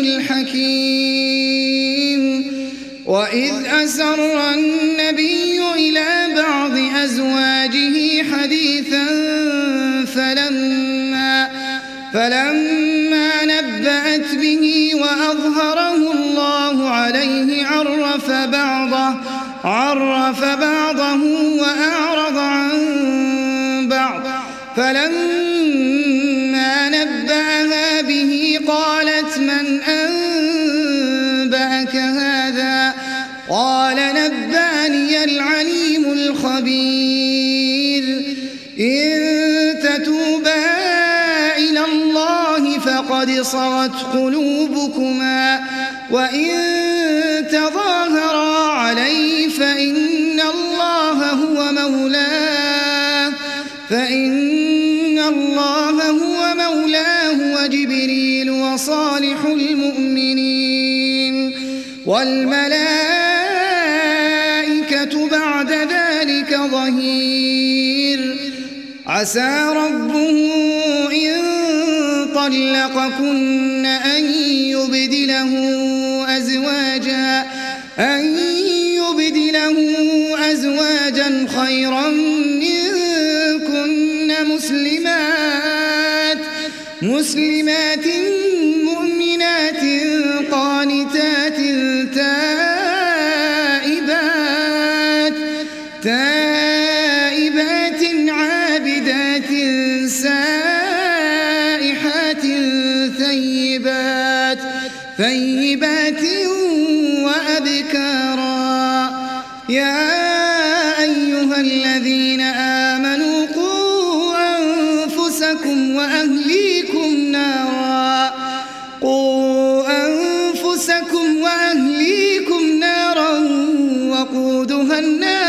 الحكيم. وإذ أسر النبي إلى بعض أزواجه حديثا فلما فلما نبأت به وأظهره الله عليه عرف بعضه عرف بعضه وأعرض عن بعض. فلما قال نباني العليم الخبير. إن تتوبا إلى الله فقد صغت قلوبكما وإن تظاهرا عليه فإن الله هو مولاه فإن الله هو مولاه وجبريل وصالح المؤمنين. والملائكة بعد ذلك ظهير. عسى ربه إن طلقكن أن يبدله أزواجا أن يبدله أزواجا خيرا منكن مسلمات مسلمات تائبات عابدات سائحات ثيبات ثيبات وأبكارا. يا أيها الذين آمنوا قوا أنفسكم وأهليكم نارا. قوا أنفسكم وأهليكم نارا وقودها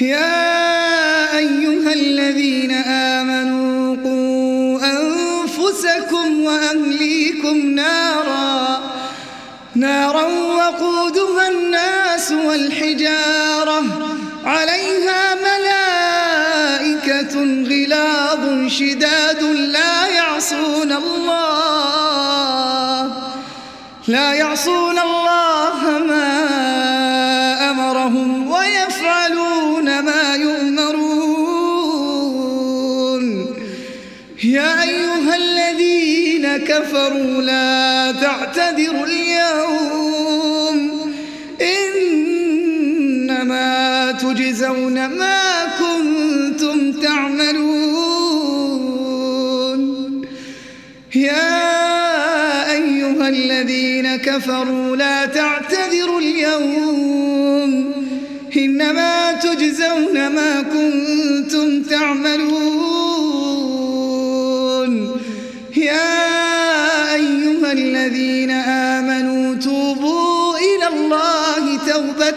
يا أيها الذين آمنوا قوا أنفسكم وأهليكم نارا نارا وقودها الناس والحجارة عليها ملائكة غلاظ شداد لا يعصون الله لا يعصون الله ما كفروا لا تعتذروا اليوم. إنما تجزون ما كنتم تعملون. يا أيها الذين كفروا لا تعتذروا اليوم. إنما تجزون ما كنتم تعملون.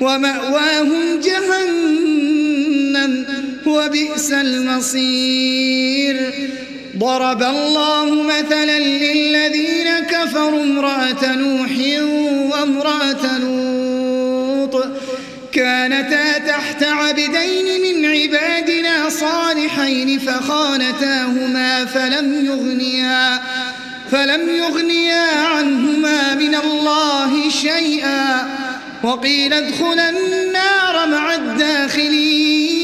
ومأواهم جهنم وبئس المصير. ضرب الله مثلا للذين كفروا امرأة نوح وامرأة لوط. كانتا تحت عبدين من عبادنا صالحين فخانتاهما فلم يغنيا فلم يغنيا عنهما من الله شيئا. وقيل ادخلا النار مع الداخلين.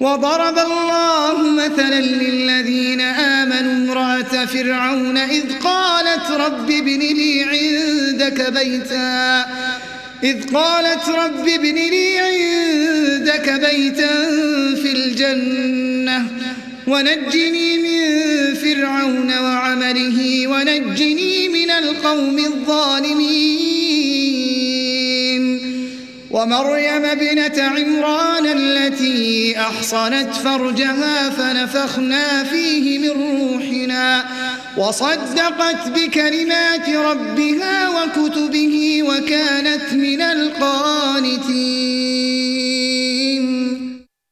وضرب الله مثلا للذين آمنوا امرأة فرعون إذ قالت رب ابن لي عندك بيتا. إذ قالت رب ابن لي عندك بيتا في الجنة. ونجني من فرعون وعمله ونجني القوم الظالمين. ومريم ابنة عمران التي أحصنت فرجها فنفخنا فيه من روحنا وصدقت بكلمات ربها وكتبه وكانت من القانتين.